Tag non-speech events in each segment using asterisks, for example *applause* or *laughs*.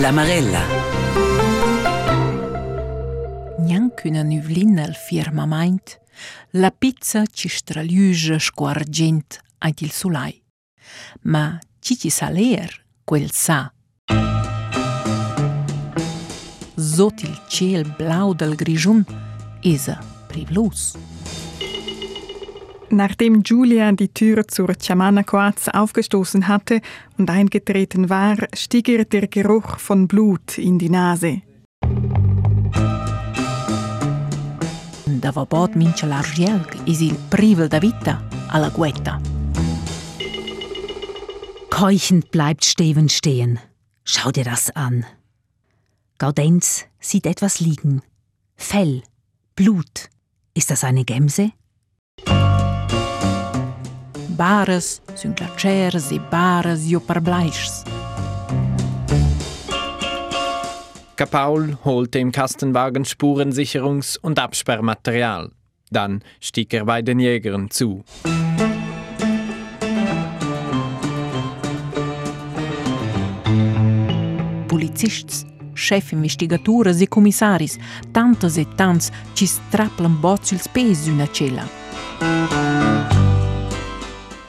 La Marella. Neanche nuvlina al firmament, la pizza ci stragliuge squargent ant il sulai. Ma ci ci sa leer quel sa. Sot il ciel blau del grigiun esa privlus. Nachdem Julia die Tür zur Chamana Coaz aufgestoßen hatte und eingetreten war, stieg ihr der Geruch von Blut in die Nase. Dava bot mince l'argelg is il privel da vita alla guetta. Keuchend bleibt Steven stehen. Schau dir das an. Gaudenz sieht etwas liegen. Fell, Blut. Ist das eine Gemse? Bares sunt glaciers e bares io perblaischs. Kapaul holte im Kastenwagen Spurensicherungs- und Absperrmaterial. Dann stieg er bei den Jägern zu. Polizists, chef investigatores e commissaris, tantas e tants ci strapplan bots ils pes una cella.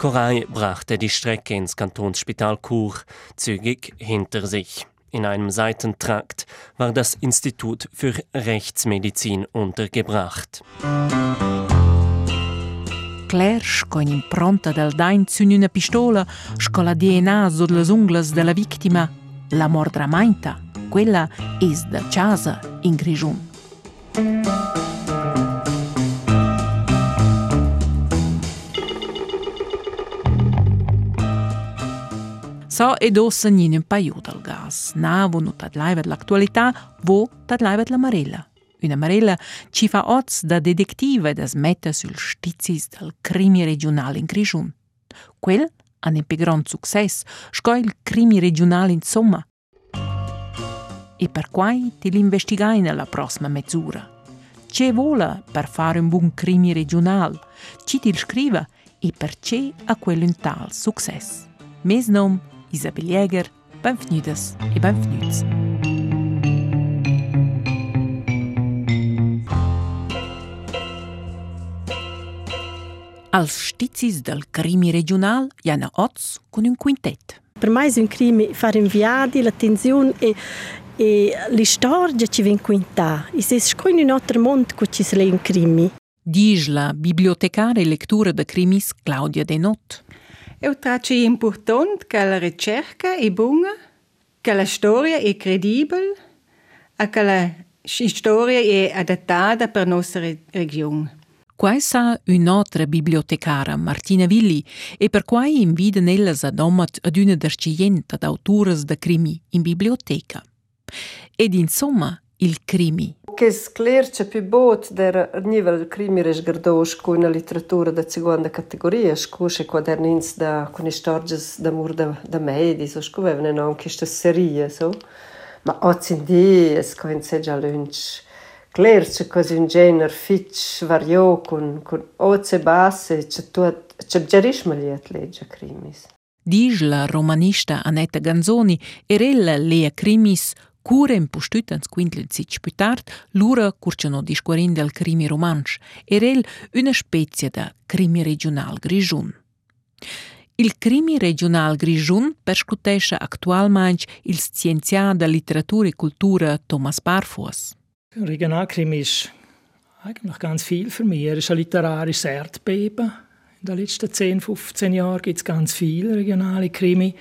Koray brachte die Strecke ins Kantonsspital Chur zügig hinter sich. In einem Seitentrakt war das Institut für Rechtsmedizin untergebracht. Claire sco in impronta del dain sun una pistola, sco la DNA sud las unglas della vittima, la mordra mainta, quella es da casa in Grigiun. So ed ossa nin un paio del gas. Navo no tad laivet l'attualità, vo tad laivet la marella. Una marella ci fa oz da detectiva ed es metta sul stizis del crimi regionale in Grigiun. Quel han un gran success, sco il crimi regionale insomma. E per quai ti l'investigai nella prossima mezz'ora. C'è vola per fare un buon crimi regionale, ci ti scriva e per c'è a quello un tal success. Mes nom Isabel Jäger, benvenudas e benvenuts. Als stizis del crimi regional, Jana Oz con un quintet. Per me è un crime fare inviati l'attenzione e, e la storia ci viene quintà. E se è in un altro mondo che ci sono un crimi. Dice la bibliotecaria e lettura de crimis Claudia Denot. Eu trace important che la ricerca è buona, che la storia è credibile e che la storia è adattata per la nostra regione. Questa un'altra bibliotecara, Martina Villi, e per quai invita nella adomat ad una dercienta d'autores de crimi in biblioteca. Ed insomma, il crimi. Che sclerce più bot der nivel crimi resgardos cu una literatura da seconda categoria, scusce quadernins da con istorges d'amor da, da medis, o scuvevano non questa serie, so. Ma oggi in dia, se già lunch, clerce così un genere fitch vario con, con oze basse, c'è tu, c'è gerish maliet legge crimis. Dice la romanista Annetta Ganzoni, erella lea crimis Cure in postütens quintlen sich spütart, lura curciano discuorin del crimi romansch, er el una spezia da crimi regional grigiun. Il crimi regional grigiun perscutesce actualmente il scienzià da literatura e cultura Thomas Barfuss. Regionalkrimi ist eigentlich ganz viel für mich. Er ist ein literarisches Erdbeben. In den letzten 10, 15 Jahren gibt es ganz viele regionale Krimi.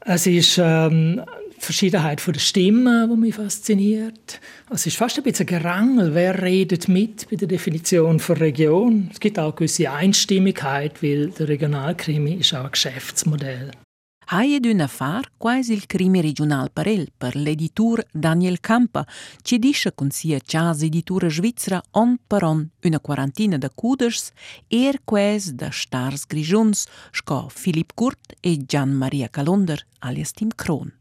Es ist ähm, die Verschiedenheit der Stimme, die mich fasziniert. Es ist fast ein bisschen Gerangel, wer redet mit bei der Definition von Region. Es gibt auch eine gewisse Einstimmigkeit, weil der Regionalkrimi ist auch ein Geschäftsmodell. Hai d'un affar quasi il crimi regional per el, per l'editur Daniel Campa, ci dice con sia chas editura svizzera on per on una quarantina de cuders, er quais da stars grigiuns, sco Philipp Kurt e Gian Maria Calonder, alias Tim Kron.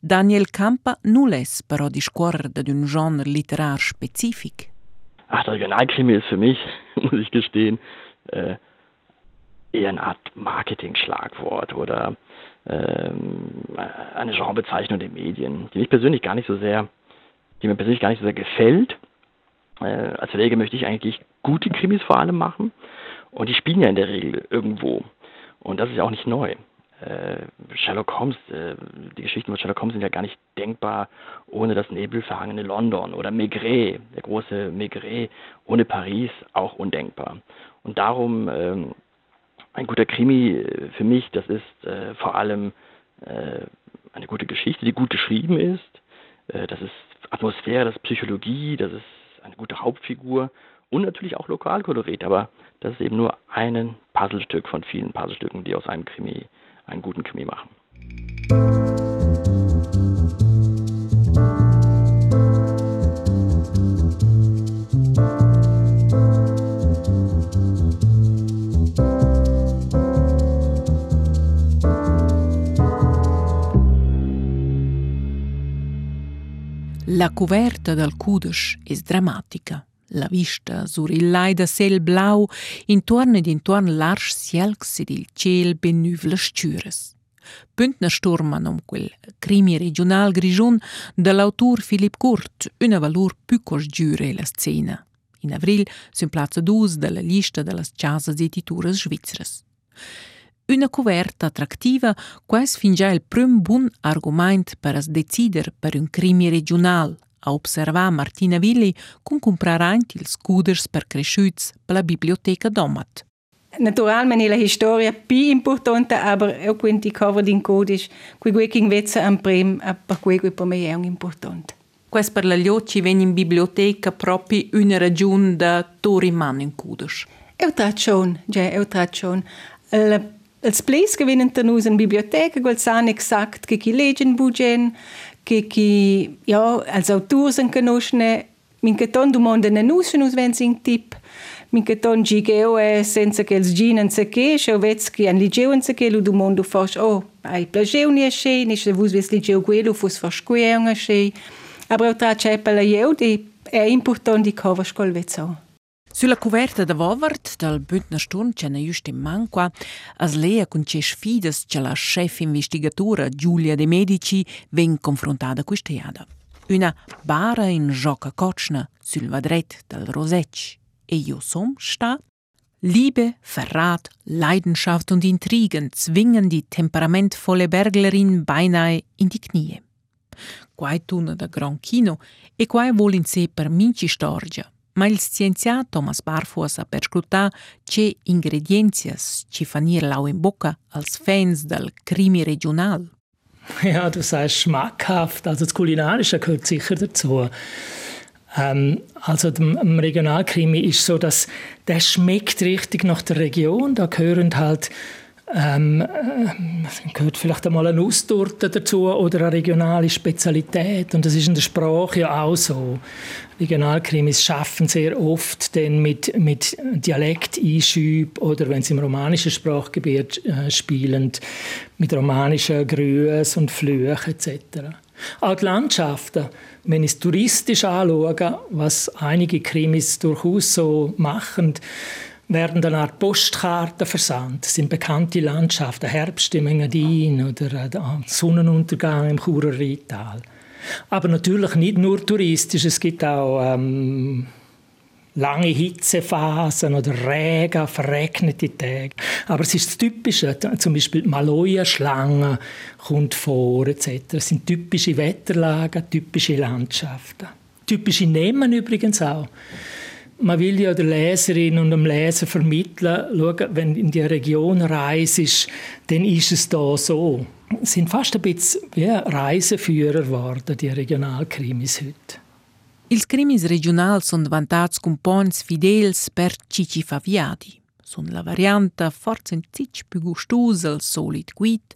Daniel Campa non es però discorrer d'un genre literar specific. Ach, der Regionalkrimi ist für mich, *laughs* muss ich gestehen, äh, eher eine Art Marketing-Schlagwort oder ähm, eine Genrebezeichnung der Medien, die mich persönlich gar nicht so sehr, die mir persönlich gar nicht so sehr gefällt. Äh, als Verleger möchte ich eigentlich gute Krimis vor allem machen und die spielen ja in der Regel irgendwo. Und das ist ja auch nicht neu. Äh, Sherlock Holmes, äh, die Geschichten von Sherlock Holmes sind ja gar nicht denkbar ohne das nebelverhangene London oder Maigret, der große Maigret ohne Paris auch undenkbar. Und darum ähm, ein guter Krimi äh, für mich, das ist vor allem eine gute Geschichte, die gut geschrieben ist. Das ist Atmosphäre, das ist Psychologie, das ist eine gute Hauptfigur und natürlich auch Lokalkolorit. Aber das ist eben nur ein Puzzlestück von vielen Puzzlestücken, die aus einem Krimi einen guten Krimi machen. La coverta del cudesch es dramatica. La vista sur il lai da sel blau, intorno ed intorno l'arsch sielx ed il ciel ben nuvles scüres. Bündner Sturman um quel crimi regional grigion dell'autor Philipp Kurt, una valur piccos giure la scena. In avril sun plaza dus della lista delle casas edituras svizras. Una coverta attrattiva quais fin già il prim bun argument per as decider per un crimi regional a observar Martina Willi cum compraraint ils scuders per cresciuts per la biblioteca Domat. Naturalmente la storia più importante, aber auch wenn die cover din codice, qui gue king vezza am prem, per cui gue per me è un importante. Quest per la Liocci ven in biblioteca proprio una ragione da toriman in codice. Eu schon, ja, eu trat schon. La Els plis gewinnen dann aus in biblioteca, quel san exakt che chi leggen bugen, che chi, ja, als Autor sind conoscene, min che ton domanda ne nuschen us wenn sing tip, min che ton gigeo è senza che els ginen se che, che an ligeuen se che lu domanda fas, oh, ai plageu ni asce, ni se vus ves ligeu quello fus fas queung asce, aber tra cepela jeu, di è important di cover scol vezzo. Sulla coverta da Vovart del Bündner Sturm c'è just in manqua as lea con c'è sfidas c'è la chef investigatura Giulia De Medici ven confrontata quest'eada. Una bara in gioca cocna sul vadret del Rosec e io som sta Liebe, Verrat, Leidenschaft und Intrigen zwingen die temperamentvolle Berglerin beinahe in die Knie. Quai tuna da Gran Kino e quai vol in sé per minci storgia, ma il scienziato Thomas Barfuas ha perscrutà che ingredienze ci fanno lau in bocca als Fans del Krimi regional. *laughs* Ja, du sagst schmackhaft, also das Kulinarische gehört sicher dazu. Ähm, also im Regionalkrimi ist so, dass der schmeckt richtig nach der Region. Da gehören halt ähm, äh, gehört vielleicht einmal eine Nusstorte dazu oder eine regionale Spezialität. Und das ist in der Sprache ja auch so. Regionalkrimis schaffen sehr oft denn mit, mit Dialekteinschüben oder wenn sie im romanischen Sprachgebiet äh, spielen, mit romanischen Grüßen und Flüchen etc. Auch die Landschaften, wenn ich es touristisch anschaue, was einige Krimis durchaus so machen, werden dann Art Postkarten versandt. Das sind bekannte Landschaften, Herbst im Engadin oder der Sonnenuntergang im Churer Rheintal. Aber natürlich nicht nur touristisch, es gibt auch ähm, lange Hitzephasen oder Regen, verregnete Tage. Aber es ist das Typische, zum Beispiel die Maloja-Schlange kommt vor, etc. Es sind typische Wetterlagen, typische Landschaften. Typische Namen übrigens auch man will ja der Leserin und dem Leser vermitteln, schauen, wenn in die Region reist, dann ist es da so. Sind fast ein bisschen wie Reiseführer geworden, die Regionalkrimis heute. Ils crimis regionals sunt vantats cum pons fidels per cici faviadi. Sunt la varianta forza un cic più gustosa al solid guid,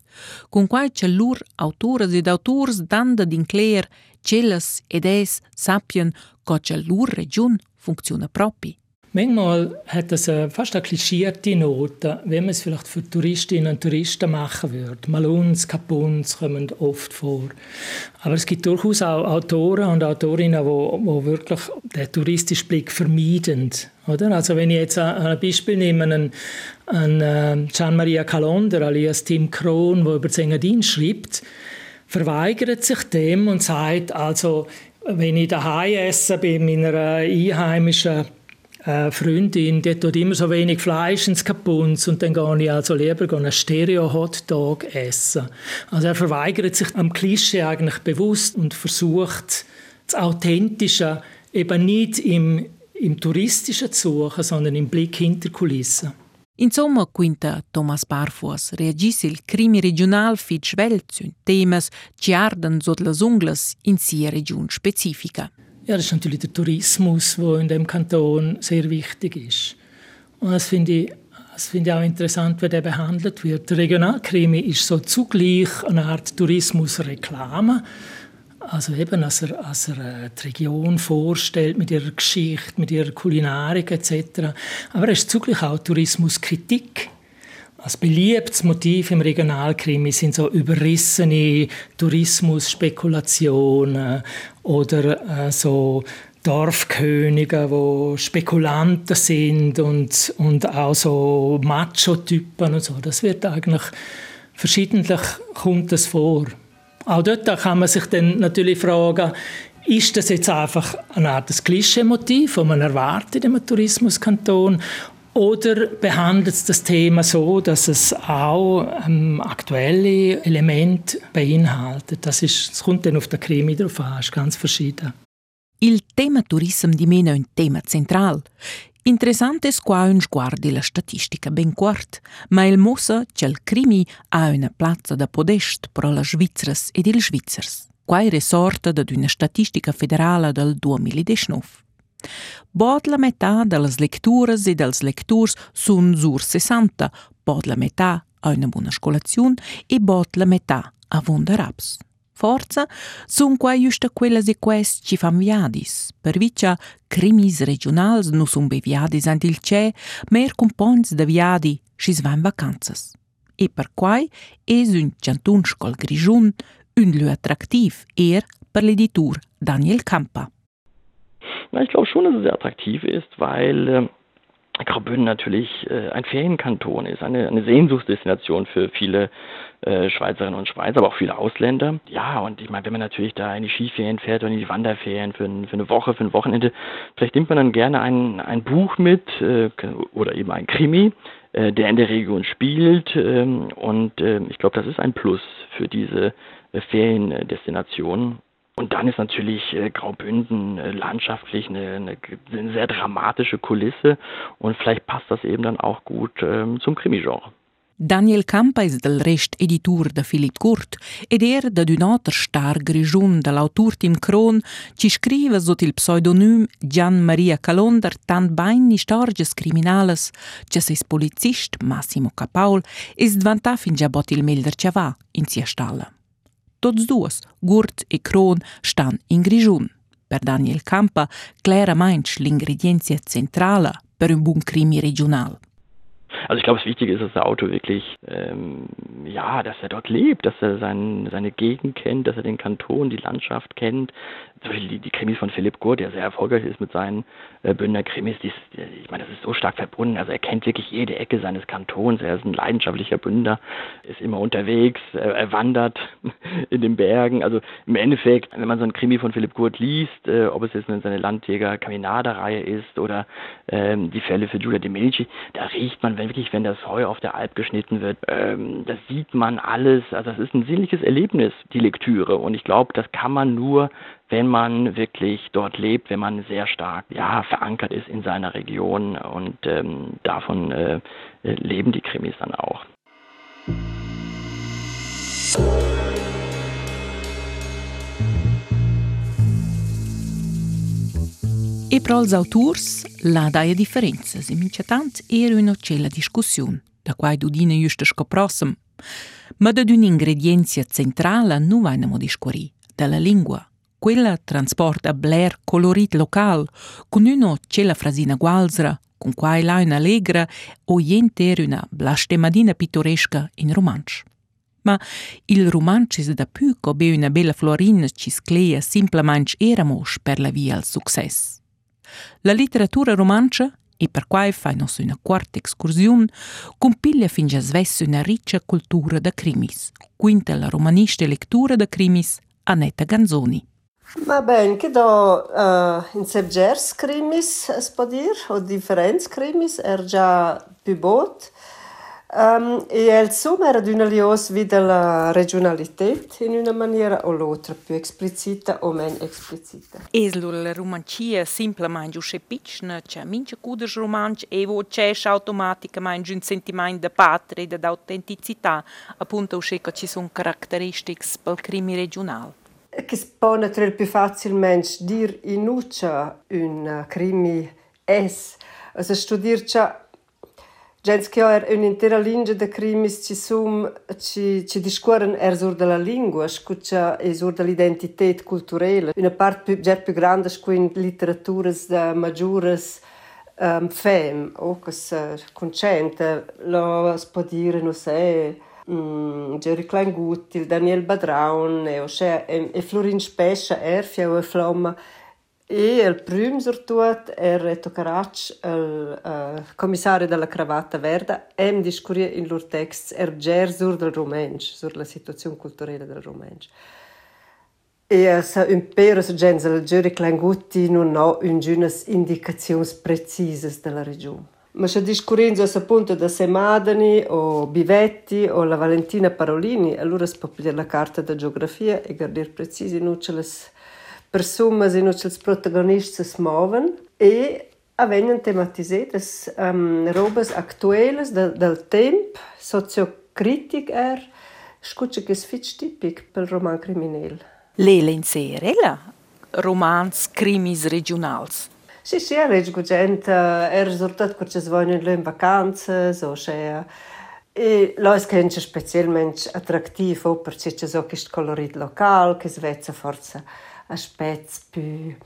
con quai c'è lur autores ed autors danda d'incler celles ed es sapien co c'è lur region funziona propi. Manchmal hat es fast eine klischierte Note, wie man es vielleicht für Touristinnen und Touristen machen würde. Maluns, Kapuns kommen oft vor. Aber es gibt durchaus auch Autoren und Autorinnen, die, wirklich den touristischen Blick vermeiden. Oder? Also wenn ich jetzt ein Beispiel nehme, einen, einen äh, Gian Maria Calonder alias Tim Krohn, der über die Engadin schreibt, verweigert sich dem und sagt, also wenn ich daheim esse bei meiner einheimischen äh, Freundin, die tut immer so wenig Fleisch ins Kapunz und dann gehe ich also lieber einen Stereo-Hotdog essen. Also er verweigert sich am Klischee eigentlich bewusst und versucht, das Authentische eben nicht im, im Touristischen zu suchen, sondern im Blick hinter Kulissen. Insomma, quinta Thomas Barfuas reagisce il crimi regional fit svelt sun temas ci arden sot las unglas in sia region specifica. Ja, das ist natürlich der Tourismus, der in dem Kanton sehr wichtig ist. Und das finde ich, das ich auch interessant, wie der behandelt wird. Der Regionalkrimi ist so zugleich eine Art Tourismusreklame. Also eben, als er, als er äh, die Region vorstellt mit ihrer Geschichte, mit ihrer Kulinarik etc. Aber er ist zugleich auch Tourismuskritik. Als beliebtes Motiv im Regionalkrimi sind so überrissene Tourismusspekulationen oder äh, so Dorfkönige, wo Spekulanten sind und, und auch so Macho-Typen und so. Das wird eigentlich verschiedentlich kommt das vor. Auch dort kann man sich dann natürlich fragen, ist das jetzt einfach eine Art Klischee-Motiv, das man erwartet im Tourismuskanton oder behandelt es das Thema so, dass es auch ähm, aktuelle Elemente beinhaltet? Das, ist, das kommt dann auf den Krimi drauf an, ist ganz verschieden. Il tema turismo di meno è un tema central. Interessante qua un sguardo la statistica ben quart, ma il mossa che il crimi ha una piazza da podest pro la Svizzers ed il Svizzers. Qua è risorta da una statistica federale del 2019. Bod la metà delle lecturas e dels lecturs sun sur 60, bod la metà a una buona scolazione e bod la metà a wunderaps. Forza sun qua giusta quelles e quest ci fan viadis, per vicia crimis regionals nu sun be viadis ant il ce, mer compons de viadi ci svan vacanzas. E per quai es un ciantun scol grigiun un lu attraktiv er per l'editur Daniel Campa. Na, ich glaube schon, dass es sehr attraktiv ist, weil äh, Graubünden natürlich äh, ein Ferienkanton ist, eine, eine Sehnsuchtsdestination für viele äh, Schweizerinnen und Schweizer, aber auch viele Ausländer. Ja, und ich meine, wenn man natürlich da in die Skiferien fährt oder in die Wanderferien für, ein, für eine Woche, für ein Wochenende, vielleicht nimmt man dann gerne ein, ein Buch mit äh, oder eben ein Krimi, äh, der in der Region spielt. Ähm, und äh, ich glaube, das ist ein Plus für diese äh, Feriendestination. Und dann ist natürlich äh, Graubünden äh, landschaftlich eine, eine, eine, sehr dramatische Kulisse und vielleicht passt das eben dann auch gut ähm, zum Krimi-Genre. Daniel Campa ist del rest editor de Philipp Kurt ed er da d'un altra star grigiun dell'autor Tim Kron ci scrive sotto il pseudonym Gian Maria Calonder tant bain storges criminales che ses polizist Massimo Capaul is dvantà fin già bot il melder va in sia stalla. Tots duos, Gurt e Kron, stan in Grigiun. Per Daniel Campa, claramente l'ingredienzia centrale per un buon crimi regional. Also ich glaube, das Wichtige ist, dass der Autor wirklich, ähm, ja, dass er dort lebt, dass er sein, seine Gegend kennt, dass er den Kanton, die Landschaft kennt. Zum Beispiel die, die Krimis von Philipp Gurt, der sehr erfolgreich ist mit seinen äh, Bündner Krimis, die, ich meine, das ist so stark verbunden. Also er kennt wirklich jede Ecke seines Kantons. Er ist ein leidenschaftlicher Bünder, ist immer unterwegs, er, er wandert *laughs* in den Bergen. Also im Endeffekt, wenn man so einen Krimi von Philipp Gurt liest, äh, ob es jetzt seine Landjäger Caminada-Reihe ist oder ähm, die Fälle für Giulia de Medici, da riecht man, wirklich, wenn das Heu auf der Alp geschnitten wird, ähm, das sieht man alles. Also das ist ein sinnliches Erlebnis, die Lektüre. Und ich glaube, das kann man nur, wenn man wirklich dort lebt, wenn man sehr stark ja, verankert ist in seiner Region. Und ähm, davon äh, leben die Krimis dann auch. E per els autors la daia differenzas e minchatant era una cella discussione, da quai dudina giusta scoprossem. Ma da d'un'ingredienzia centrale non vainamo discorri, dalla lingua. Quella trasporta Blair colorit local, con uno c'è la frasina gualzra, con quai là una allegra o jenter una blastemadina pittoresca in romansch. Ma il romansch is da più come una bella florina ci sclea simplemente eramos per la via al success. La literatura romancia e per quai fai nos una quarta excursiun, compiglia fin già svesse una riccia cultura da crimis, quinta la romanista lectura da crimis Annetta Ganzoni. Ma ben, che do uh, in sebgers crimis, es può dir, o differents crimis, er già più bot, Um, e il sum era d'una lios vide la regionalität in una maniera o l'altra, più esplicita o meno esplicita. Es la romancia simplemente usce pitchna, c'è mince cudes romanci e vo c'è automaticamente un sentimento di patria e di autenticità, appunto usce che ci sono caratteristiche pel crimi regionale. Che può naturalmente più facilmente dire in un crimi es, also studircia Gens che er un'intera linea de crimis ci sum ci ci discorren er sur de lingua, scuccia e sur de l'identität culturella. Una part più ger più grande scuin literaturas de maggiores um, fem, o che se concente, lo spodire, dire, non se, mm, Jerry Kleingut, Daniel Badraun, e, e, e Florin Spescia, Erfia, e Flomma, E il primo surtut era Reto Carac, il uh, commissario della cravatta verde, e discuria in loro text er ger sur del romansch, sur la situazione culturale del romansch. E uh, sa un pero sa gens al Jerry Klangutti non ha indicazioni precise della regione. Ma se discurenzo a punto da Semadani o Bivetti o la Valentina Parolini, allora si può pigliare la carta da geografia e guardare precisi non ce le persumas in els protagonistas se moven e avvengono tematisetas um, robas actuelles de, del temp, sociocritic er, scuccia che sfitch tipic pel roman criminel. Lela in serela, romans crimis regionals. Sì, sì, è leggo gente, è risultato che ci vogliono in vacanze, o c'è... E lo è che è specialmente attrattivo perché c'è so questo colorito locale, che svezza forza aspects più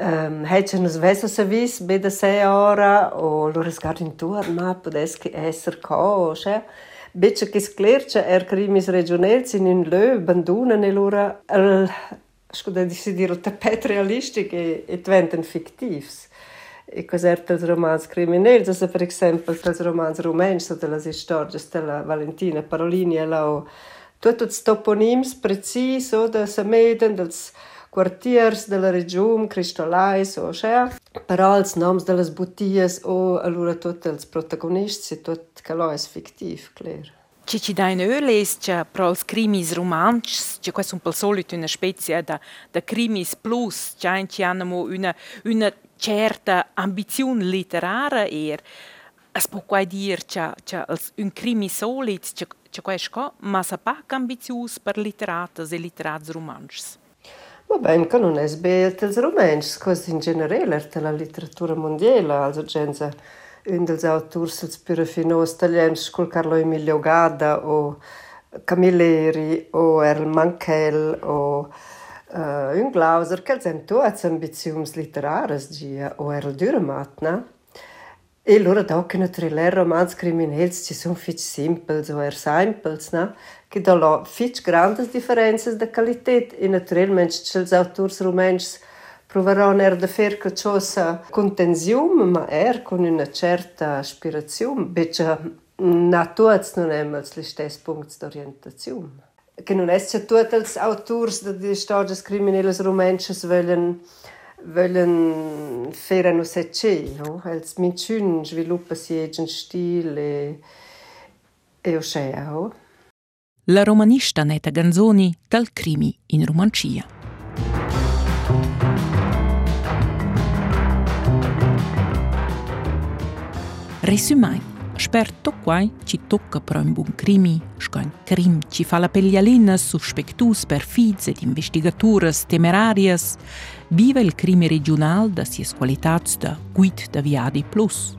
Um, Hättest du ein Service bei der Seeora o lo resgard in turma, potessi essere cose. Bitte che sclercia er crimis regionals in un lö banduna nell'ora Acho decidir o tapete realístico e, e diventam fictivos. E cos'è per i romanzi criminali? Per esempio, per i romanzi rumeni, delle storie della Valentina Parolini, ela, tutti i toponimi precisi, si meden, dei quartieri, della regione, cristallai, o c'è, però i nomi delle bottiglie, o allora tutti i protagonisti, tutti quello è fictivo, chiaro. Ci ci dai öles, che pro els crimis romantici, che questo un po' solito una specie da, da crimis plus, che ci hanno una, una certa ambizione letteraria er. Es può quai dir che, che un crimi che, che questo, ma sa pa ambizius per litteratas e litterats romantici. Va bene, che non è sbagliato il romanzo, questo in generale, è la letteratura mondiale, also gente, Ündelsaus, Tursels, Pyrofinos, Taliems, Kulcarlo Emilio Gada o Camilleri o Erl Mankel o eh, uh, Ünglauser, quels hem tots ambizions literares gia o Erl Dürremat, ne? No? E loro da che thriller romans criminels ci sono fitch simples o er simples, ne? No? Che da lo fitch grandes differences de qualität e naturalmente c'è els autors rumens proveranno er de fer che cosa con tensione, ma er con una certa aspirazione, beccia na tutti non hanno gli stessi punti di orientazione. Che non è che tutti gli autori di storie criminali romanze vogliono wollen fare no sece, no? Els minciun sviluppa si egen stil e, e oscea, oh? La romanista Neta Ganzoni dal crimi in romancia. Resumai, sper quai ci tocca per un buon crimi, scoin crim ci fa la peglialina suspectus per fiz ed investigatures temerarias, vive il crime regional da sies qualitats da guid da viadi plus.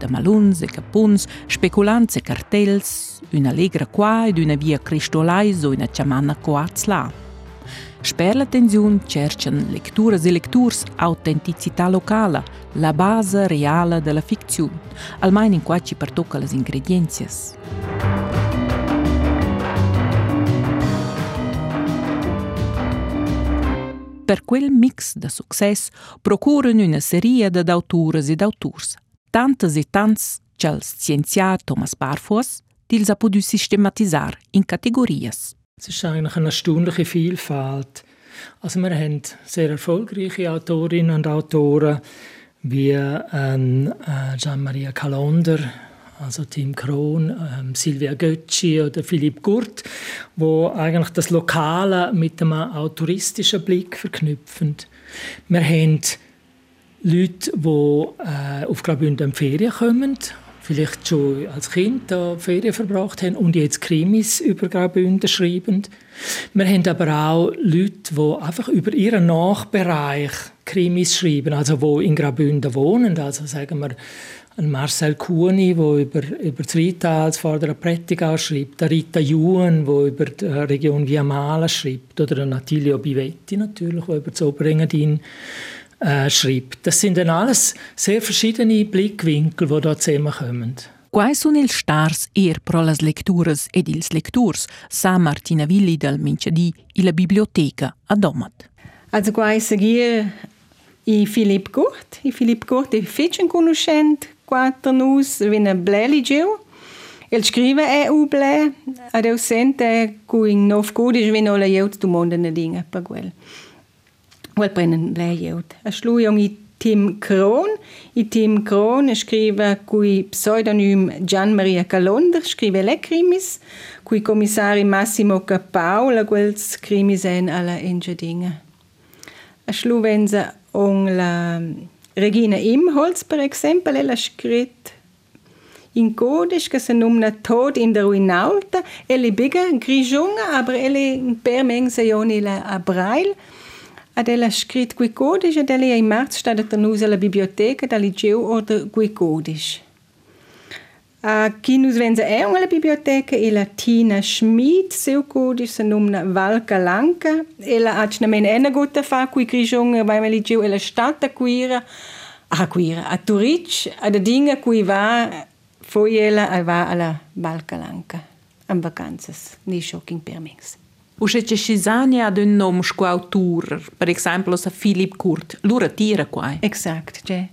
Da maluns e capuns, speculants e cartels, una allegra qua ed una via cristolais o una ciamana coaz là. Per l'attenzione cercano letture e lecturs autenticità locale, la base reale della fiction, almeno in qua ci pertocca le ingredienze. Per quel mix de success procuren una serie de d'autures e d'auturs, tantes e tants ch'el scienziat Thomas Barfuss dils ha potuto systematisar in Kategorien. Es ist eigentlich eine erstaunliche Vielfalt. Also wir haben sehr erfolgreiche Autorinnen und Autoren wie ähm, äh, Gian-Maria Calonder, also Tim Krohn, ähm, Silvia Göcci oder Philipp Gurt, wo eigentlich das Lokale mit einem autoristischen Blick verknüpfen. Wir haben Leute, die äh, auf Graubünden Ferien kommen, vielleicht schon als Kind da Ferien verbracht haben und jetzt Krimis über Graubünden schreiben. Wir haben aber auch Leute, die einfach über ihren Nachbereich Krimis schreiben, also die in Graubünden wohnen, also sagen wir ein Marcel Kuhni, der über, über das Rital, das Vordere Prättigau schreibt, der Rita Juhen, der über die Region Viamala schreibt, oder der Natilio Bivetti natürlich, der über das Oberengadin äh, schreibt. Das sind dann alles sehr verschiedene Blickwinkel, die da zusammenkommen. Quais sono ils stars er pro las lecturas ed ils lecturs sa Martina Villi del Minciadì e la biblioteca a Domat. Also quais seguir i Filip Gurt. I Filip Gurt è fece conoscente quattro nus vina bleli geu. El scrive è u ble, ad eu sente cu in nov codice vina la jeut du monde ne dinge per quel. Quel brennen ble jeut. A slujong i Tim Kron. I Tim Kron scrive cui pseudonym Gian Maria Calonder, scrive le crimis, cui commissari Massimo Capaula, quels crimis en alla engedinga. A sluvenza on la Regina Imholz, per esempio, ella ha scritto in codice che si nomina Tod in der Ruinalta. Ella è bigger grigiunga, aber ella è per menzioni a braille. Ad quei codice ed ella è in marzo stata tenuta alla biblioteca da liceo oder quei codice. A chi nus venza è alla biblioteca è la Tina Schmid, seu codice si nomina Valca Lanca. Ella ha cinamen ena gutta fa quei grigiunga, vai me liceo, ella stata quira, a quira, a Turic, ad dinga cui va, foi ella va alla Valca Lanca, am vacanzas, ni shocking per c'è Cisania ad un nome sco autor, per esempio sa Philip Kurt, lura tira qua. Exakt, c'è.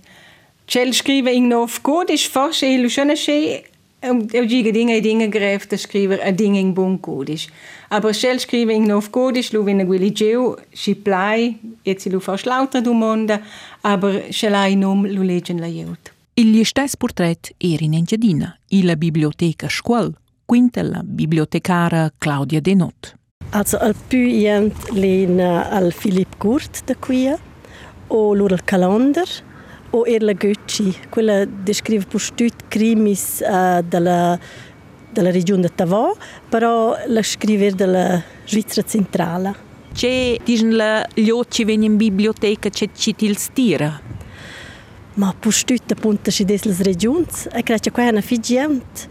C'è scrive in nov codice, forse il schöne sche eu diga dinge dinge gref de skriver a ding in bon codice. Aber shell scrive in nov codice lu vina guili geu, si plai, et si lu fa schlauter du monde, aber shellai num lu legen la jeut. Il stess portret era in Engiadina, e la biblioteca scuol, quinta la bibliotecara Claudia Denot. Also al più ient lena al Philip Gurt da qui o lur al calendar o er la Göcci, quella descrive per stut crimis uh, della della regione de Tavò, però la scriver della Svizzera centrale. C'è dicono la gli occhi vengono in biblioteca c'è ci til stira. Ma per stut appunto si des las regions, e credo che qua è una figient.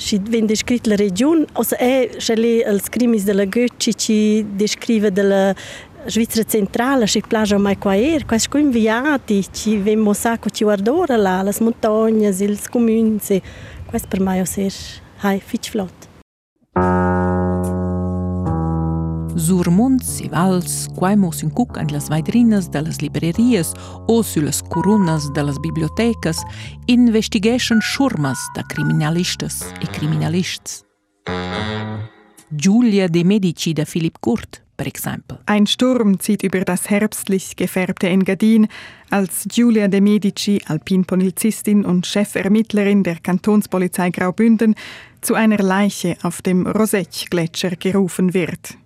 Si venne descritto la regione, also è scelle als crimis della Göcci ci descrive della Svizzera centrale, si plagia mai qua er, quasi sco inviati, ci vemmo sacco ci guardora là, las montagne, ils comuni, quasi per mai ser, hai, fitch flott. Sur monts e vals, quai mos in cuc an las vaidrinas de las librerias o sulas coronas de las bibliotecas, investigestion schurmas da criminalistas e criminalists. Giulia de Medici da Philipp Kurt, per esempio. Ein Sturm zieht über das herbstlich gefärbte Engadin, als Giulia de Medici, Alpinpolizistin und Chefermittlerin der Kantonspolizei Graubünden, zu einer Leiche auf dem Rosec-Gletscher gerufen wird.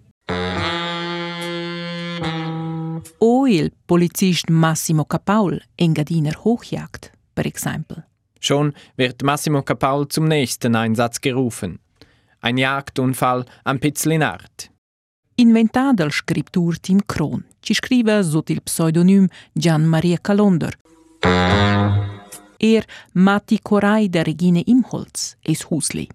O il Polizist Massimo Capaul Engadiner Hochjagd, per esempio. Schon wird Massimo Capaul zum nächsten Einsatz gerufen. Ein Jagdunfall am Pizlinart. Inventà dal scriptur Tim Kron, ci scrive sotto il pseudonym Gian Maria Calonder. Er Matti Korai der Regine Imholz es Husli.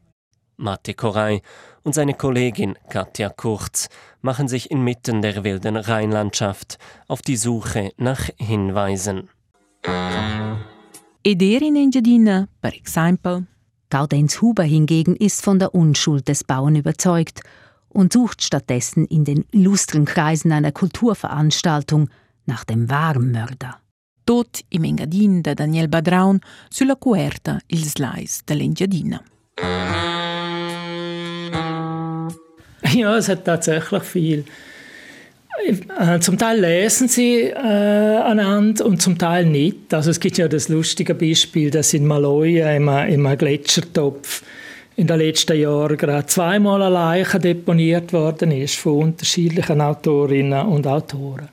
Mate Koray und seine Kollegin Katja Kurz machen sich inmitten der wilden Rheinlandschaft auf die Suche nach Hinweisen. Ed in Engadina, per Exempel. Gaudenz Huber hingegen ist von der Unschuld des Bauern überzeugt und sucht stattdessen in den illustren Kreisen einer Kulturveranstaltung nach dem wahren Mörder. Tot im Engadin de Daniel Badraun sulla coerta il slice dell'Engadina. Ja, es hat tatsächlich viel. Äh, zum Teil lesen sie äh, einander und zum Teil nicht. Also es gibt ja das lustige Beispiel, dass in Maloja im, im Gletschertopf in den letzten Jahren gerade zweimal eine Leiche deponiert worden ist von unterschiedlichen Autorinnen und Autoren.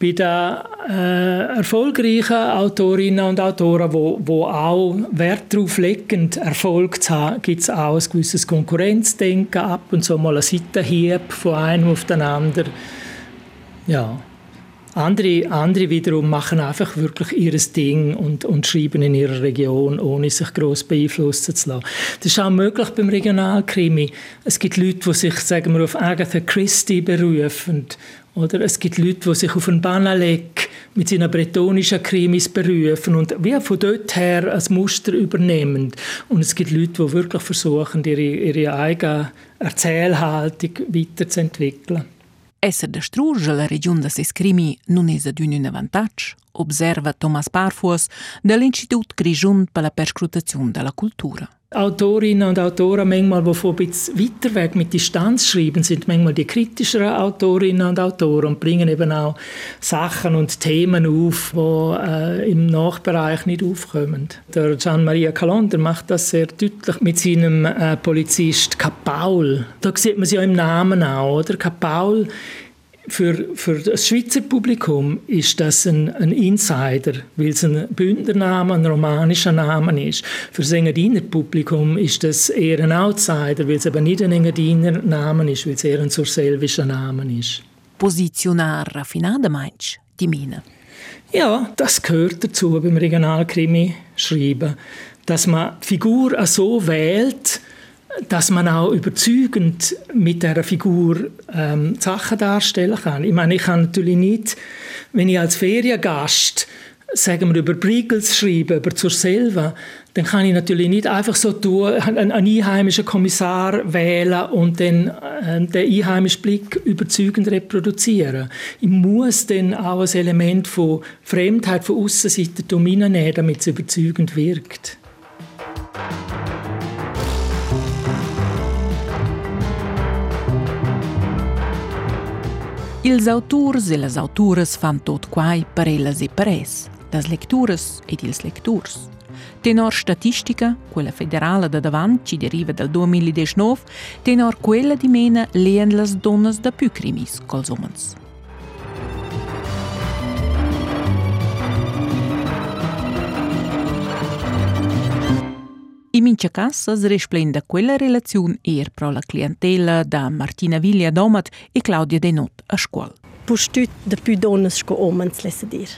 Bei den äh, erfolgreichen Autorinnen und Autoren, wo, wo auch Wert darauf legen, Erfolg zu haben, gibt es auch ein gewisses Konkurrenzdenken, ab und zu mal ein Seitenhieb von einem auf den anderen. Ja. Andere, andere wiederum machen einfach wirklich ihr Ding und, und schreiben in ihrer Region, ohne sich gross beeinflussen zu lassen. Das ist auch möglich beim Regionalkrimi. Es gibt Leute, die sich sagen wir, auf Agatha Christie berufen. Oder es gibt Leute, die sich auf einen Banalek mit seinen bretonischen Krimis berufen und wie von dort her ein Muster übernehmen. Und es gibt Leute, die wirklich versuchen, ihre, ihre eigene Erzählhaltung weiterzuentwickeln. Essere da struge la region da ses crimi non es ad un avantatge, observa Thomas Parfuos dall'Institut Grigion per la perscrutazione della cultura. Autorinnen und Autoren manchmal, die von ein weiter weg mit Distanz schreiben, sind manchmal die kritischeren Autorinnen und Autoren und bringen eben auch Sachen und Themen auf, die äh, im Nachbereich nicht aufkommen. Der Gian-Maria Calonder macht das sehr deutlich mit seinem äh, Polizist Kapaul. Da sieht man es ja im Namen auch, oder? Kapaul für, für das Schweizer Publikum ist das ein, ein Insider, weil es ein Bündnername, ein romanischer Name ist. Für das Engadiner Publikum ist das eher ein Outsider, weil es eben nicht ein Engadiner Name ist, weil es eher ein surselvischer Name ist. Positionar raffinada meinst die Mine? Ja, das gehört dazu beim Regionalkrimi schreiben, dass man die Figur so wählt, dass man auch überzeugend mit der Figur ähm, Sachen darstellen kann. Ich meine, ich kann natürlich nicht, wenn ich als Feriengast sagen wir, über Briegels schreiben, über zur selber, dann kann ich natürlich nicht einfach so tun, einen, einheimischen Kommissar wählen und dann äh, den einheimischen Blick überzeugend reproduzieren. Ich muss dann auch ein Element von Fremdheit, von Aussenseite hineinnehmen, damit es überzeugend wirkt. Ils autors e las autoras fan tot quai per ellas e per es, las lecturas ed ils lecturs. Tenor statistica, quella federale da davant ci deriva dal 2019, tenor quella di mena leen las donnas da più crimis cols omens. In mincha cas es resplenda quella relazione er pro la clientela da Martina Viglia Domat e Claudia Denot a scuola. Postut de più donnas sco omens lesse dir.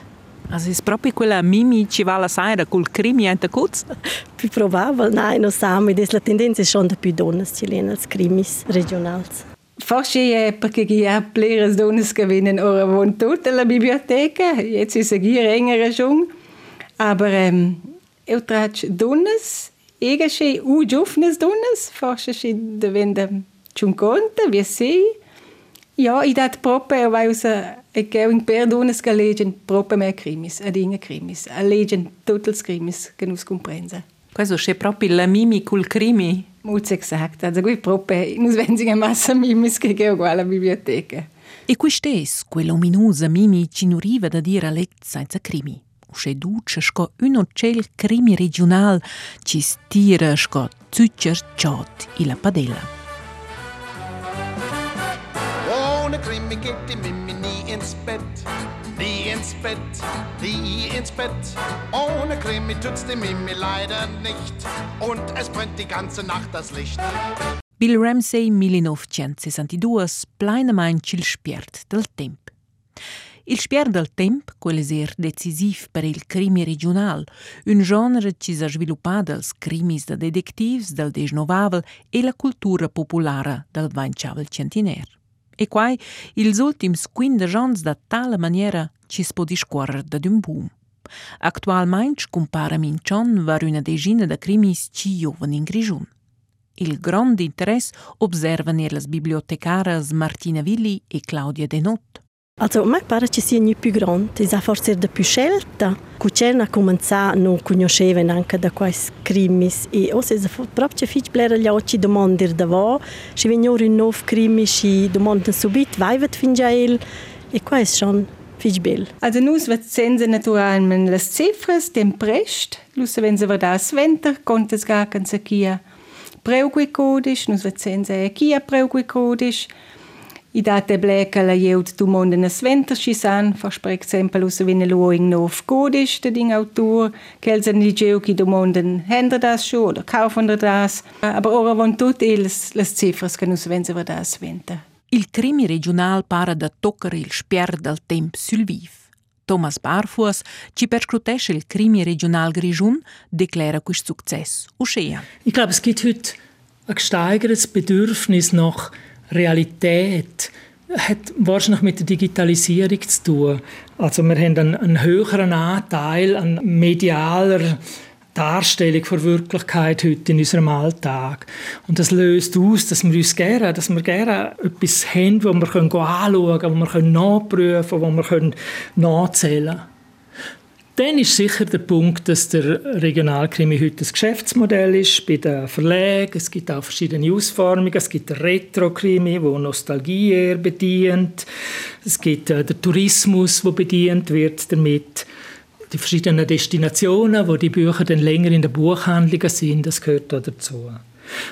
Also ist proprio quella Mimi ci va la saira col crimi in cuz? *laughs* Più probabile, nein, no sami, des la tendenza è schon de più donnas ci len als crimis regionals. Forse è perché chi ha pleres donnas che vienen ora von tutta la biblioteca, jetzt ist eine engere schon, aber ähm, eu trage donnas Egashi u giovnes donnas, forse si devenda ciunconta, vi sei. Ja, i dat proprio vai usa e che un per donnas che leggen proprio mehr crimis, ad inga crimis, a leggen totals crimis che nus comprensa. Questo c'è proprio la mimi col crimi. Molto esatto, also qui proprio nus venziga massa mimis che è uguale alla biblioteca. E quest'es, quella ominosa mimi ci nuriva da dire a lect senza crimi. Usce duce sco un ocel crimi regional ci stira sco zuccer ciot i la padella. Ohne Krimi geht die Mimi nie ins Bett. Nie ins Bett, nie ins Bett. Ohne Krimi tut's die Mimi leider nicht. Und es brennt die ganze Nacht das Licht. Bill Ramsey 1962, plenamente il spiert del tempo. Il spier del temp, quel ser decisiv per il crimi regional, un genre ci s'ha sviluppat dels crimis de detectivs del desnovavel e la cultura populara del vainchavel centiner. E quai, ils ultims quindic ans da tala maniera ci si può discorrer da d'un boom. Actualmein compara Mincion var una decina de crimis ci joven in Grigiun. Il grande interesse observan er las bibliotecaras Martina Villi e Claudia Denot. Also, a me pare ci sia più grande, è forse da più scelta. Cucena a cominciare non conosceva anche da questi crimis. E se proprio fitch blera gli occhi domandare da va, ci vengono in nuovo crimi, ci domandano subito, vai vet fin già il e qua è schon fitch bel. Also nus wird sense naturalmente las cifras dem prest, wenn se das venter, kontes gar kan se kia preuguicodisch, nus wird sense kia preuguicodisch, i date bleca la jeud du monden es venter ci san, fas per exempel us vine loing nov godisch, de ding autor, kelsen li geu ki du monden hender das scho oder kaufen das, aber ora von tut ils las cifras che nus vense va das venter. Il crimi regional para da toccare il spier del temp sul viv. Thomas Barfuas ci perscrutesce il crimi regional Grigiun, declara quist success. Uschea. Ich glaube, es gibt heute ein gesteigertes Bedürfnis nach Realität hat wahrscheinlich mit der Digitalisierung zu tun. Also wir haben einen, einen höheren Anteil an medialer Darstellung von Wirklichkeit heute in unserem Alltag. Und das löst aus, dass wir uns gerne, dass wir gerne etwas haben, wo wir anschauen können, wo wir nachprüfen können, wo wir nachzählen können. Dann ist sicher der Punkt, dass der Regionalkrimi heute ein Geschäftsmodell ist bei den Verlagen. Es gibt auch verschiedene Ausformungen. Es gibt den Retro-Krimi, der Nostalgie eher bedient. Es gibt äh, den Tourismus, der bedient wird damit. Die verschiedenen Destinationen, wo die Bücher dann länger in den Buchhandlungen sind, das gehört da dazu.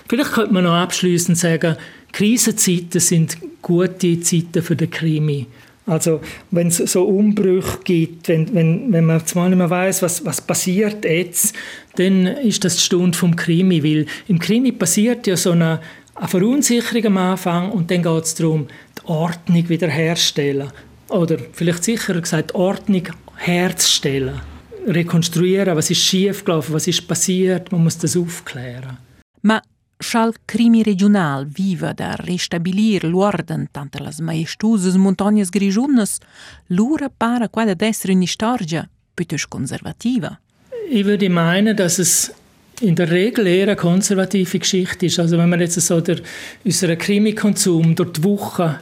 Vielleicht könnte man noch abschließend sagen, Krisenzeiten sind gute Zeiten für den Krimi. Also wenn es so Umbrüche gibt, wenn, wenn, wenn man zwar nicht mehr weiß, was, was passiert jetzt, dann ist das die Stunde vom Krimi, weil im Krimi passiert ja so eine, eine Verunsicherung am Anfang und dann geht es darum, die Ordnung wiederherzustellen. Oder vielleicht sicherer gesagt, die Ordnung herzustellen. Rekonstruieren, was ist schiefgelaufen, was ist passiert, man muss das aufklären. Ma Schal crimi regional viva da restabilir l'ordine tanto las maestosas montagne grigiunas, lura para quella d'essere una storia piuttosto conservativa. Ich würde meinen, dass es in der Regel eher eine konservative Geschichte ist. Also wenn man jetzt so der, unseren Krimikonsum durch die Woche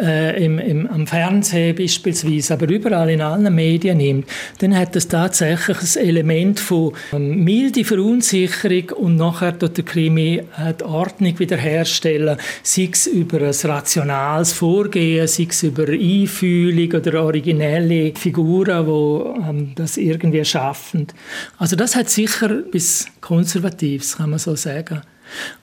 äh, im, im, am Fernsehen beispielsweise, aber überall in allen Medien nimmt, dann hat das tatsächlich ein Element von ähm, milde Verunsicherung und nachher dort der Krimi äh, die Ordnung wiederherstellen, sei es über ein rationales Vorgehen, sei es über Einfühlung oder originelle Figuren, die ähm, das irgendwie schaffen. Also das hat sicher bis Konservatives, kann man so sagen.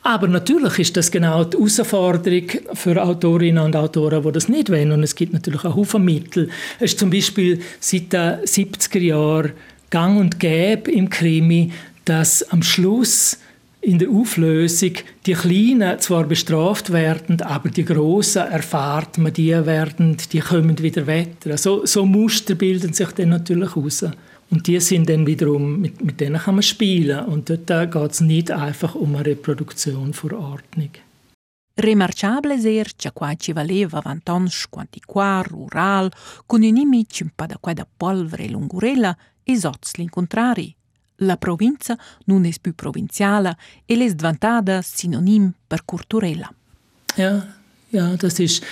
Aber natürlich ist das genau die Herausforderung für Autorinnen und Autoren, die das nicht wollen. Und es gibt natürlich auch Haufen Mittel. Es ist zum Beispiel seit den 70er Jahren gang und gäbe im Krimi, dass am Schluss in der Auflösung die Kleinen zwar bestraft werden, aber die Großen erfahrt man, die werden, die kommen wieder weiter. So, so Muster bilden sich dann natürlich heraus. Und die sind dann wiederum, mit, mit denen kann man spielen. Und dort geht es nicht einfach um eine Reproduktion vor Ordnung. Remarciabile ser che qua ci valeva vantons quanti qua rural, con inimici un pa da polvere e lungurella, e soz l'incontrari. La provincia non è più provinciale e le svantada synonym per culturella. Ja, ja, das ist,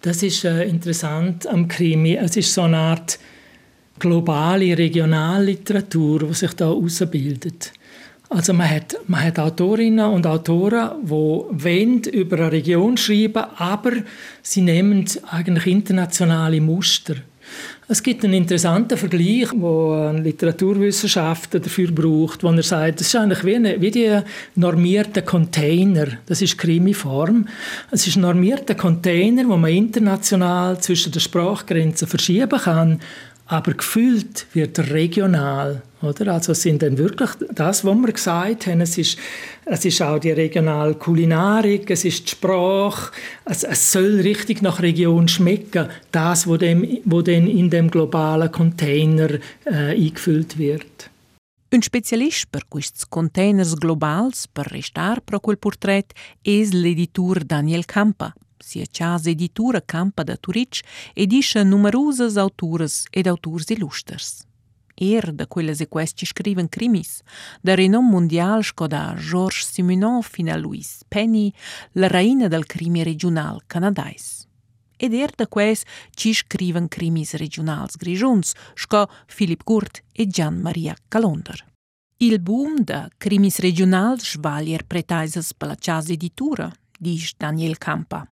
das ist äh, interessant am Krimi. Es ist so eine Art globale Regionalliteratur, die sich da herausbildet. Also man hat, man hat Autorinnen und Autoren, die wollen über eine Region schreiben, aber sie nehmen eigentlich internationale Muster. Es gibt einen interessanten Vergleich, wo ein Literaturwissenschaftler dafür braucht, wo er sagt, das ist eigentlich wie, eine, wie die normierten Container. Das ist Krimiform. Es ist ein normierter Container, wo man international zwischen den Sprachgrenzen verschieben kann aber gefühlt wird regional. Oder? Also es sind dann wirklich das, was wir gesagt haben, es ist, es ist auch die regionale Kulinarik, es ist die Sprache, es, es soll richtig nach Region schmecken, das, was dem, wo dann in dem globalen Container äh, eingefüllt wird. Un specialist per questi containers globals per restar pro quel portret es l'editur Daniel Campa. Sia casa editura Campa da Turic edisce numerosas autores ed autors illusters. Er da quelles e questi scriven crimis, da renom mondial sco da Georges Simenon fino a Louise Penny, la reina del crimi regional canadais. Ed er da quais ci scriven crimis regionals grigiuns, sco Philipp Gurt e Gian Maria Calonder. Il boom da crimis regionals svalier pretaisas per la editura, dice Daniel Campa.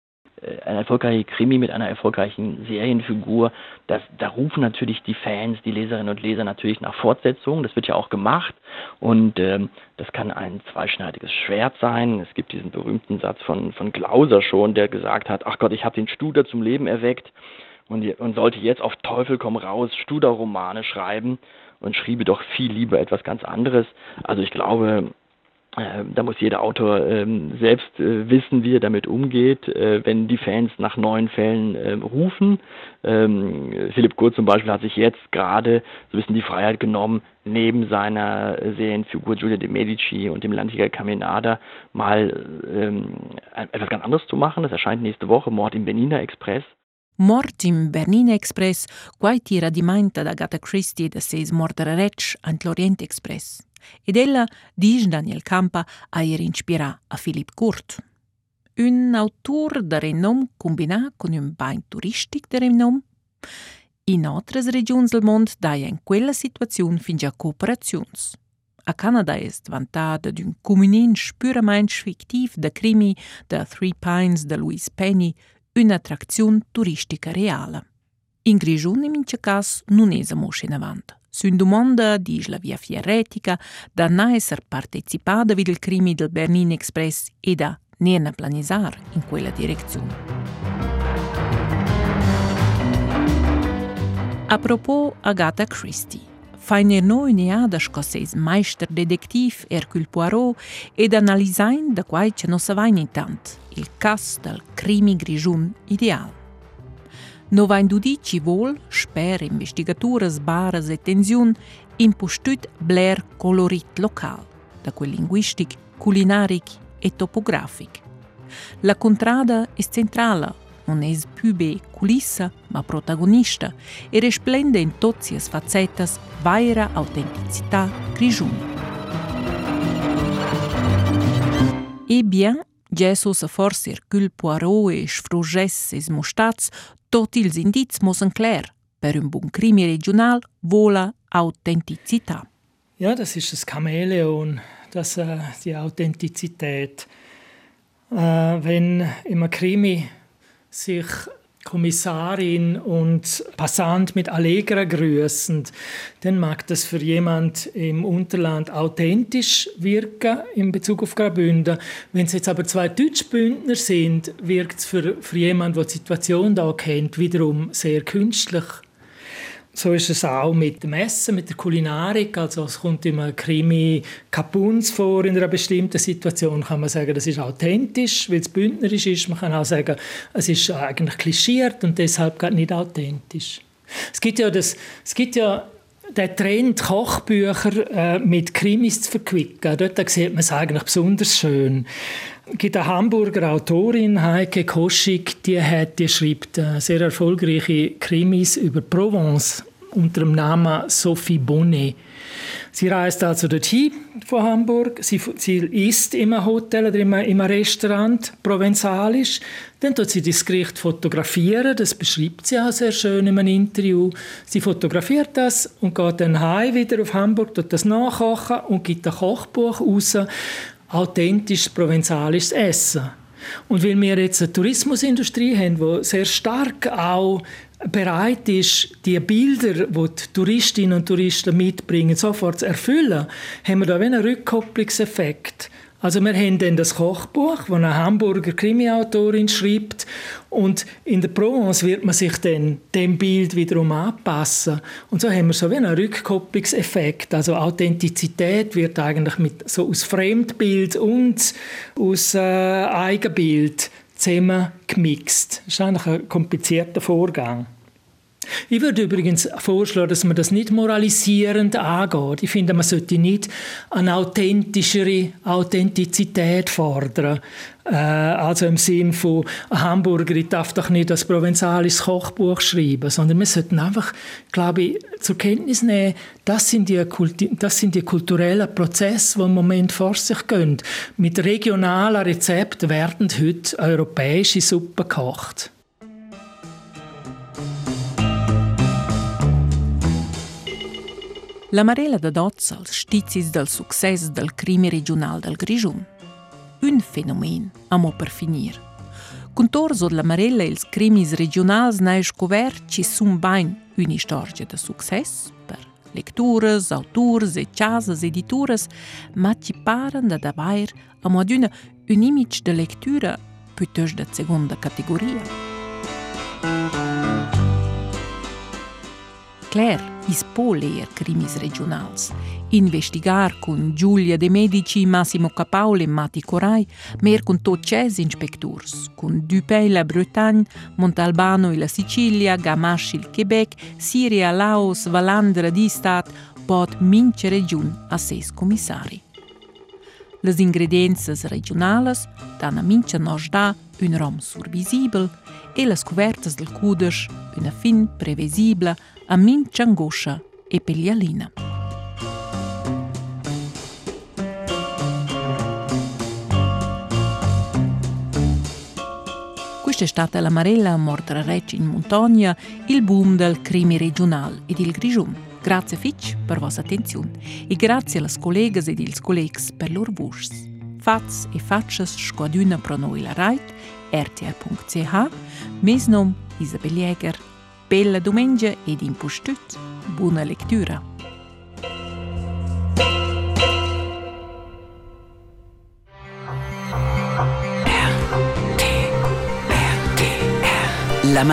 Äh, ein erfolgreicher Krimi mit einer erfolgreichen Serienfigur, das, da rufen natürlich die Fans, die Leserinnen und Leser natürlich nach Fortsetzungen. Das wird ja auch gemacht und ähm, das kann ein zweischneidiges Schwert sein. Es gibt diesen berühmten Satz von, von Glauser schon, der gesagt hat, ach Gott, ich habe den Studer zum Leben erweckt und, und sollte jetzt auf Teufel komm raus Studer-Romane schreiben und schriebe doch viel lieber etwas ganz anderes. Also ich glaube, da muss jeder Autor ähm, selbst äh, wissen, wie er damit umgeht, äh, wenn die Fans nach neuen Fällen ähm, rufen. Ähm, Philipp Kurz zum Beispiel hat sich jetzt gerade so ein bisschen die Freiheit genommen, neben seiner Serienfigur Giulia de Medici und dem Landjäger Caminada mal etwas ganz anderes zu machen. Das erscheint nächste Woche, Mord im Benina Express. Mort im Bernina Express, quai tira di mainta da Gata Christie da seis mordere rec ant l'Orient Express. Ed ella, dice Daniel Campa, a ir inspirà a Philipp Kurt. Un autor de renom combinà con un bain turistic de renom. In altres regions del mond daia in quella situazione fin già cooperazions. A Canada est vantada d'un comunin spüramain fictiv de crimi de Three Pines de Louise Penny, un'attrazione turistica reale. In Grigion, in mince cas, non esa mosce in avanti. Sün domanda, dice la via fierretica, da na esser partecipada vid il crimi del Bernin Express e da nerna planisar in quella direzione. A propos Agatha Christie, feiner noi neada scosseis meister detektiv Hercule Poirot ed analisain da quai ce no savain intant, il cas del crimi grigiun ideal. No vain dudi ci vol, sper investigatures, bares e tensiun, impostut bler colorit local, da quel linguistic, culinaric e topografic. La contrada è centrala, non è più be culissa, ma protagonista, e resplende in tutte le facetas vaira autenticità grigiun. E bien, Jesus a forse Hercule Poirot e sfruges es mostats Tot ils indiz müssen klar. Per un buon Krimi regional vola Authentizität. Ja, das ist das Chamäleon, das, äh, die Authentizität. Äh, wenn im Krimi sich Kommissarin und Passant mit Allegra grüßen, dann mag das für jemand im Unterland authentisch wirken in Bezug auf Graubünden. Wenn es jetzt aber zwei Deutschbündner sind, wirkt es für, für jemanden, der die Situation da kennt, wiederum sehr künstlich. So ist es auch mit dem Essen, mit der Kulinarik. Also es kommt immer Krimi Kapuns vor in einer bestimmten Situation. Kann man sagen, das ist authentisch, weil es bündnerisch ist. Man kann auch sagen, es ist eigentlich klischiert und deshalb gar nicht authentisch. Es gibt ja, das, es gibt ja den Trend, Kochbücher äh, mit Krimis zu verquicken. Dort sieht man es eigentlich besonders schön. Gibt eine Hamburger Autorin, Heike Koschig, die, hat, die schreibt äh, sehr erfolgreiche Krimis über Provence unter dem Namen Sophie Bonnet. Sie reist also dorthin von Hamburg. Sie, sie isst im Hotel oder im, im Restaurant provenzalisch. Dann tut sie das Gericht fotografieren. Das beschreibt sie auch sehr schön in einem Interview. Sie fotografiert das und geht dann heim wieder auf Hamburg, tut das nachkochen und gibt ein Kochbuch raus authentisches provenzalisches Essen. Und weil wir jetzt eine Tourismusindustrie haben, die sehr stark auch bereit ist, die Bilder, die die Touristinnen und Touristen mitbringen, sofort zu erfüllen, haben wir da einen Rückkopplungseffekt. Also wir haben dann das Kochbuch, das eine Hamburger Krimi-Autorin schreibt und in der Provence wird man sich dann dem Bild wiederum anpassen. Und so haben wir so wie einen Rückkopplungseffekt. Also Authentizität wird eigentlich mit, so aus Fremdbild und aus äh, Eigenbild zusammen gemixt. Das ist eigentlich ein komplizierter Vorgang. Ich würde übrigens vorschlagen, dass man das nicht moralisierend angeht. Ich finde, man sollte nicht eine authentischere Authentizität fordern. Äh, also im Sinn von, ein Hamburger darf doch nicht das provenzales Kochbuch schreiben, sondern wir sollten einfach, glaube ich, zur Kenntnis nehmen, das sind die, Kulti das sind die kulturellen Prozesse, die im Moment vor sich gehen. Mit regionalen Rezepten werden heute europäische Suppen gekocht. La Marella de Dozza, shtizis del succes del krimi regional del Grigiun. Un fenomen, amo per finir. Contorso la Marella e i crimis regionali ne scoverci sun bain una storia di successo per letture, autori e case editore, ma ci pare da davvero a modo di un image di lettura piuttosto di seconda categoria. Claire, is può leer crimis regionals. Investigar con Giulia De Medici, Massimo Capaul e Mati Corai, mer con tocces inspectors, con Dupin la Bretagne, Montalbano e la Sicilia, Gamache il Quebec, Siria, Laos, Valandra di Stat, pot mince region a ses commissari. Les ingrediences regionales dan a mince nos da un rom survisibel e las covertas del cudesch una fin previsibla a mince angoscia e peglialina. Questa è stata la Marella a Mortrarecci in montagna, il boom del crimi regional ed il Grigion. Grazie Fitch per vostra attenzione e grazie alle colleghe ed ils collegs per lor vurs. Fats e faccias squaduna pro noi la rait, rtr.ch, mes nom Isabel Jäger, Bella diumenge e din pustut, bună lectură! La